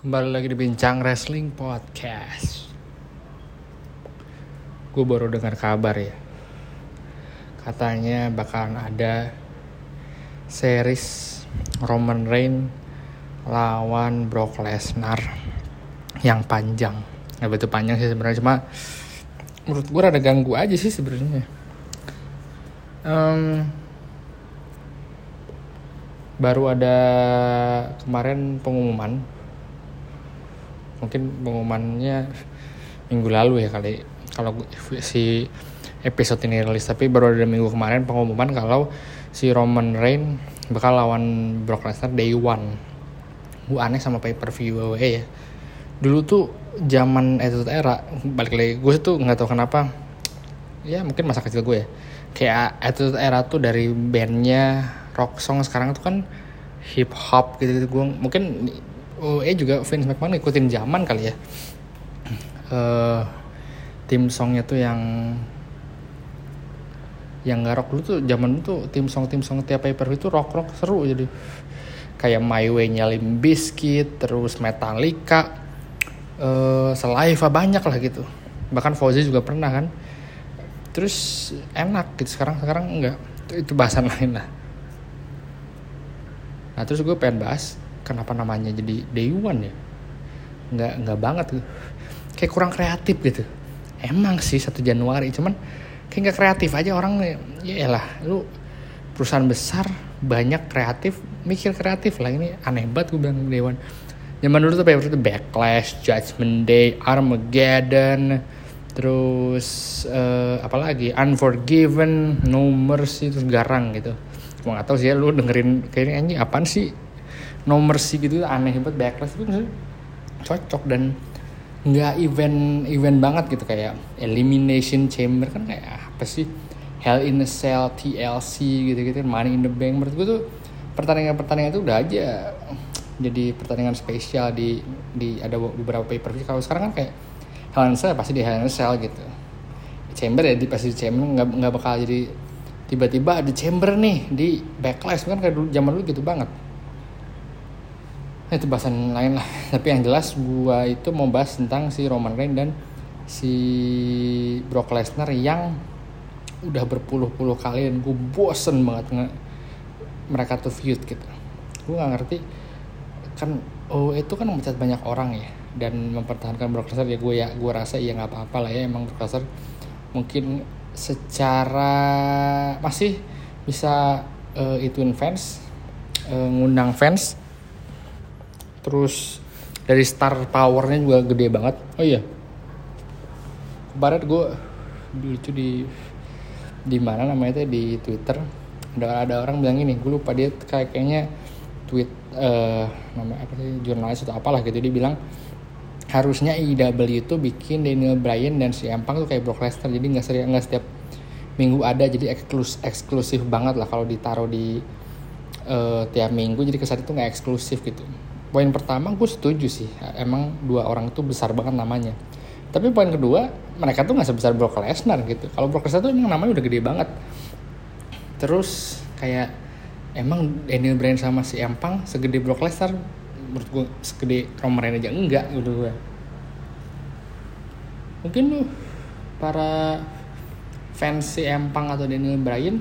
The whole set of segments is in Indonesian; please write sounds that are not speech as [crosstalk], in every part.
Kembali lagi di Bincang Wrestling Podcast. Gue baru dengar kabar ya. Katanya bakalan ada Series Roman Reigns Lawan Brock Lesnar Yang panjang. Gak betul panjang sih sebenarnya Cuma Menurut gue rada ganggu aja sih sebenarnya. Um, Baru ada Kemarin pengumuman mungkin pengumumannya minggu lalu ya kali. Kalau si episode ini rilis tapi baru ada minggu kemarin pengumuman kalau si Roman Reigns bakal lawan Brock Lesnar day one. Gue aneh sama pay per view WWE ya. Dulu tuh zaman itu era balik lagi gue tuh nggak tahu kenapa ya mungkin masa kecil gue ya. Kayak itu era tuh dari bandnya rock song sekarang tuh kan hip hop gitu gitu gue mungkin WWE juga Vince McMahon ngikutin zaman kali ya. Uh, tim songnya tuh yang yang nggak dulu tuh zaman tuh tim song tim song tiap paper itu rock rock seru jadi. Kayak My Way nya Limp Bizkit terus Metallica uh, Saliva banyak lah gitu. Bahkan Fauzi juga pernah kan. Terus enak gitu sekarang sekarang enggak. Itu, itu bahasan [laughs] lain lah. Nah terus gue pengen bahas kenapa namanya jadi day one ya? Nggak nggak banget gitu. Kayak kurang kreatif gitu. Emang sih satu Januari cuman kayak nggak kreatif aja orang ya lah lu perusahaan besar banyak kreatif mikir kreatif lah ini aneh banget gue bilang Dewan zaman dulu tuh paper itu Backlash, Judgment Day, Armageddon, terus uh, apalagi Unforgiven, No Mercy, terus Garang gitu. Gue gak tau sih ya lu dengerin kayaknya anjing apaan sih No Mercy gitu aneh banget Backlash itu cocok dan nggak event event banget gitu kayak elimination chamber kan kayak apa sih? Hell in a Cell TLC gitu gitu Money in the Bank menurut gue tuh pertandingan pertandingan itu udah aja. Jadi pertandingan spesial di di ada beberapa pay per view kalau sekarang kan kayak Hell in a Cell pasti di Hell in a Cell gitu. Chamber ya di pasti di chamber. Nggak nggak bakal jadi tiba-tiba ada chamber nih di backlash. Kan kayak dulu zaman dulu gitu banget [laughs] itu bahasan lain lah. Tapi yang jelas gua itu mau bahas tentang si Roman Reigns dan si Brock Lesnar yang udah berpuluh-puluh kali dan gue bosen banget nge mereka tuh feud gitu. Gue nggak ngerti kan oh itu kan mencat banyak orang ya. Dan mempertahankan Brock Lesnar ya gue ya gue rasa ya nggak apa-apa lah ya. Emang Brock Lesnar mungkin secara masih bisa uh, ituin fans uh, ngundang fans terus dari star powernya juga gede banget. Oh iya. Kemarin gue lucu di di mana namanya itu di twitter ada ada orang bilang ini gue lupa dia kayak kayaknya tweet uh, nama apa sih jurnalis atau apalah gitu. Dia bilang harusnya IW itu bikin Daniel Bryan dan si Empang tuh kayak Brock Lesnar jadi nggak sering nggak setiap minggu ada jadi eksklusif eksklusif banget lah kalau ditaruh di uh, tiap minggu jadi kesan itu nggak eksklusif gitu poin pertama gue setuju sih. Emang dua orang itu besar banget namanya. Tapi poin kedua mereka tuh nggak sebesar Brock Lesnar gitu. Kalau Brock Lesnar tuh emang namanya udah gede banget. Terus kayak emang Daniel Bryan sama si Empang segede Brock Lesnar menurut gue segede Roman Reigns aja enggak gitu gue mungkin tuh para fans si Empang atau Daniel Bryan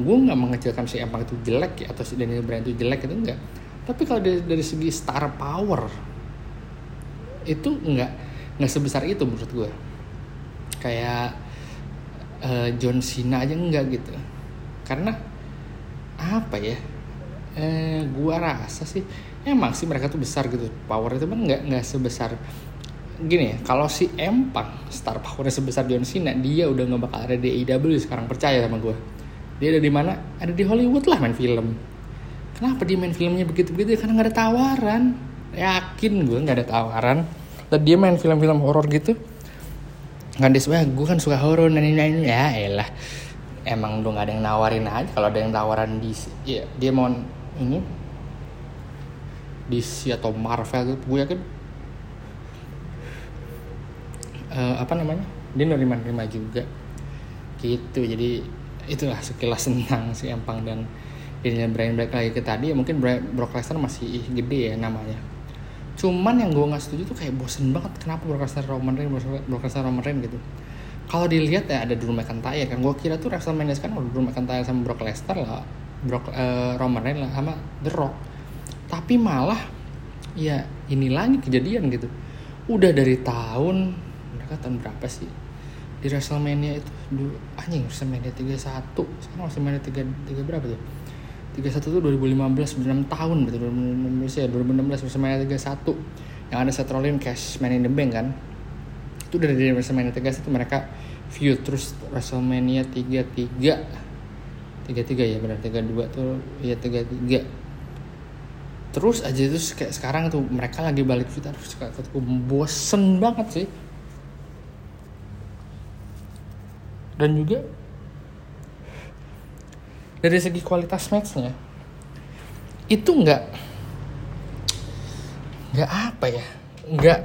gue nggak mengecilkan si Empang itu jelek ya atau si Daniel Bryan itu jelek itu enggak tapi kalau dari, dari segi star power itu nggak nggak sebesar itu menurut gue kayak uh, John Cena aja enggak gitu. Karena apa ya eh, gue rasa sih emang sih mereka tuh besar gitu. Power itu kan nggak nggak sebesar gini ya kalau si Empang star powernya sebesar John Cena dia udah nggak bakal ada di AEW sekarang percaya sama gue dia ada di mana? Ada di Hollywood lah main film kenapa dia main filmnya begitu-begitu? Karena nggak ada tawaran. Yakin gue nggak ada tawaran. Dan dia main film-film horor gitu. Nggak ada gue kan suka horor dan ini ya elah. Emang udah nggak ada yang nawarin aja. Kalau ada yang tawaran di ya dia mau ini. DC atau Marvel gitu gue yakin. Uh, apa namanya? Dia nerima-nerima juga. Gitu jadi itulah sekilas tentang si Empang dan Daniel Bryan balik lagi ke tadi ya mungkin Brock Lesnar masih gede ya namanya. Cuman yang gue nggak setuju tuh kayak bosen banget kenapa Brock Lesnar Roman Reigns Brock Lesnar Roman Reigns gitu. Kalau dilihat ya ada Drew McIntyre kan gue kira tuh WrestleMania kan kalau Drew McIntyre sama Brock Lesnar lah Brock uh, Roman Reigns lah sama The Rock. Tapi malah ya ini lagi kejadian gitu. Udah dari tahun mereka tahun berapa sih? Di WrestleMania itu dulu anjing WrestleMania 31 sekarang WrestleMania 3, 3 berapa tuh 31 tuh 2015 6 tahun berarti 2016 ya 2016 WrestleMania 31 yang ada Seth Rollins Cash Man in the Bank kan? Itu dari dari WrestleMania 31 mereka feud terus WrestleMania 33 33 ya benar 32 tuh ya 33 terus aja itu kayak sekarang tuh mereka lagi balik feud terus kayak bosen banget sih. Dan juga dari segi kualitas matchnya itu nggak nggak apa ya nggak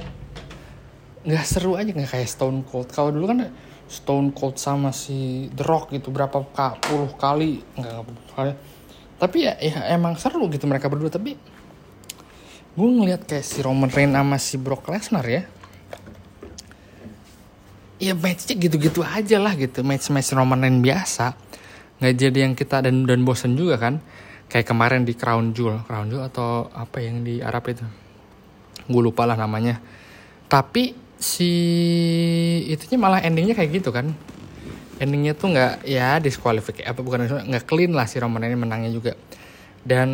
nggak seru aja nggak kayak Stone Cold. Kalau dulu kan Stone Cold sama si The Rock gitu berapa puluh kali nggak kali. Tapi ya, ya emang seru gitu mereka berdua. Tapi gue ngeliat kayak si Roman Reigns sama si Brock Lesnar ya ya matchnya gitu-gitu aja lah gitu. Match-match Roman Reigns biasa nggak jadi yang kita dan dan bosen juga kan? Kayak kemarin di Crown Jewel. Crown Jewel atau apa yang di Arab itu? Gue lupa lah namanya. Tapi si itunya malah endingnya kayak gitu kan? Endingnya tuh nggak ya disqualifikasi apa bukan nggak clean lah si Roman ini menangnya juga. Dan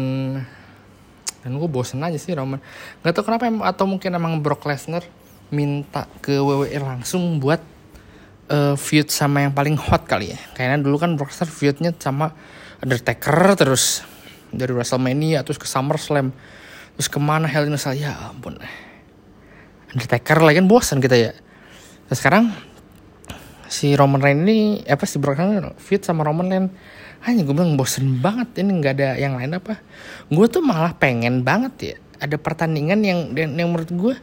dan gue bosen aja sih Roman. Nggak tahu kenapa atau mungkin emang Brock Lesnar minta ke WWE langsung buat uh, feud sama yang paling hot kali ya. Kayaknya dulu kan Brock Lesnar feudnya sama Undertaker terus dari WrestleMania terus ke SummerSlam terus ke mana Hell in a Cell ya ampun Undertaker lagi kan bosan kita ya. Nah, sekarang si Roman Reigns ini apa si Brock Lesnar feud sama Roman Reigns hanya gue bilang bosen banget ini nggak ada yang lain apa gue tuh malah pengen banget ya ada pertandingan yang yang menurut gue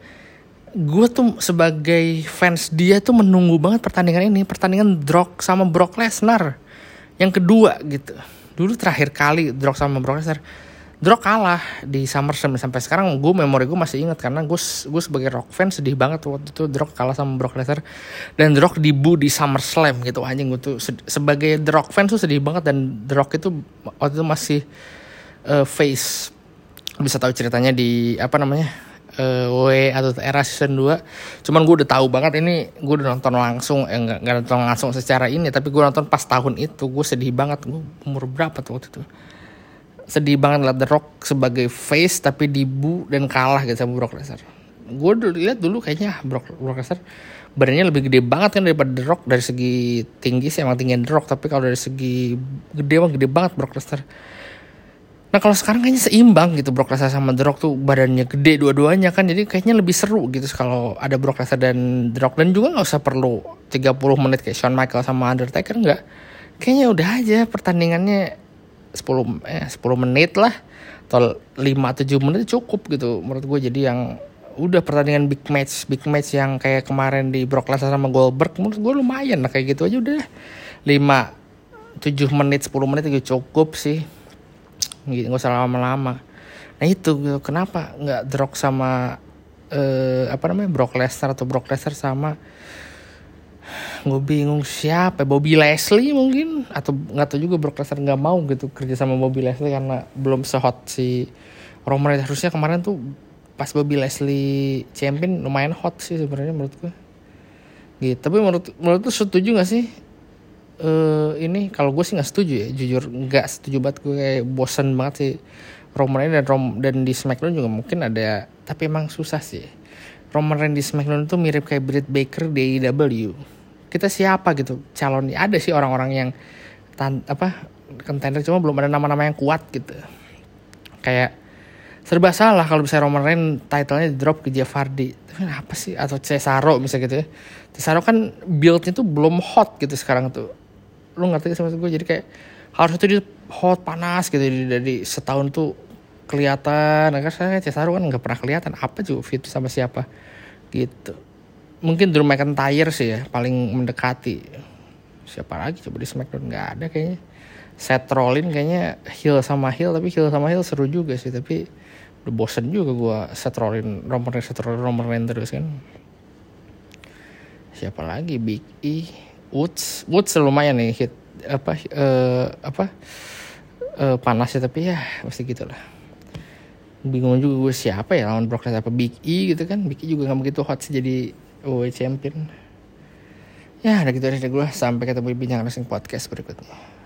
gue tuh sebagai fans dia tuh menunggu banget pertandingan ini. Pertandingan Brock sama Brock Lesnar yang kedua gitu. Dulu terakhir kali Brock sama Brock Lesnar. Brock kalah di SummerSlam sampai sekarang. Gue memori gue masih ingat karena gue gue sebagai Rock fan sedih banget waktu itu Brock kalah sama Brock Lesnar. Dan Brock dibu di SummerSlam gitu. Anjing gue tuh sebagai The Rock fan tuh sedih banget. Dan Rock itu waktu itu masih uh, face. Bisa tahu ceritanya di apa namanya uh, W atau era season 2 cuman gue udah tahu banget ini gue udah nonton langsung eh enggak, enggak nonton langsung secara ini tapi gue nonton pas tahun itu. Gue sedih banget gue umur berapa tuh waktu itu? Sedih banget liat The Rock sebagai face tapi dibu dan kalah gitu sama Brock Lesnar. Gue dulu lihat dulu kayaknya Brock, Brock Lesnar badannya lebih gede banget kan daripada The Rock. Dari segi tinggi sih emang tinggi The Rock tapi kalau dari segi gede emang gede banget Brock Lesnar Nah kalau sekarang kayaknya seimbang gitu Brock Lesnar sama The Rock tuh badannya gede dua-duanya kan jadi kayaknya lebih seru gitu kalau ada Brock Lesnar dan The Rock. Dan juga nggak usah perlu 30 menit kayak Shawn Michaels sama Undertaker nggak. Kayaknya udah aja pertandingannya 10 eh 10 menit lah atau 5 7 menit cukup gitu menurut gue jadi yang udah pertandingan big match big match yang kayak kemarin di Brock Lesnar sama Goldberg menurut gue lumayan lah kayak gitu aja udah. 5 7 menit 10 menit juga cukup sih gitu nggak usah lama-lama. Nah itu gitu. kenapa nggak drop sama uh, apa namanya Brock Lesnar atau Brock Lesnar sama gue bingung siapa Bobby Leslie mungkin? Atau nggak tahu juga Brock Lesnar nggak mau gitu kerja sama Bobby Leslie karena belum sehot si Roman Reigns. Harusnya kemarin tuh pas Bobby Leslie champion lumayan hot sih sebenarnya menurut gue. Gitu. Tapi menurut menurut tuh setuju gak sih uh, ini kalau gue sih nggak setuju ya jujur nggak setuju banget gue kayak bosan banget sih Roman Reigns dan Rom dan di SmackDown juga mungkin ada tapi emang susah sih. Roman Reigns di SmackDown itu mirip kayak Britt Baker di AEW kita siapa gitu? Calon ada sih orang-orang yang tan apa contender cuma belum ada nama-nama yang kuat gitu. Kayak serba salah kalau bisa Roman Reigns titlenya di drop ke Jeff Hardy. Tapi apa sih? Atau Cesaro misalnya gitu ya. Cesaro kan buildnya tuh belum hot gitu sekarang tuh lu ngerti sama gue jadi kayak harus itu di hot panas gitu. Dari, dari setahun tuh kelihatan. Kan saya Cesaro kan nggak pernah kelihatan. Apa juga fit sama siapa? Gitu. Mungkin Drew McIntyre sih ya paling mendekati. Siapa lagi? Coba di Smackdown nggak ada kayaknya. Seth Rollins kayaknya heel sama heel tapi heel sama heel seru juga sih. Tapi udah bosen juga gue setrolin Roman Reigns Roman Reigns terus kan. Siapa lagi? Big E Woods Woods lumayan nih hit apa uh, apa uh, panas ya tapi ya pasti gitulah bingung juga gue siapa ya lawan Brock Lesnar apa Big E gitu kan. Big E juga nggak begitu hot sih jadi WWE champion. Ya udah gitu aja gue sampai ketemu di bincang wrestling podcast berikutnya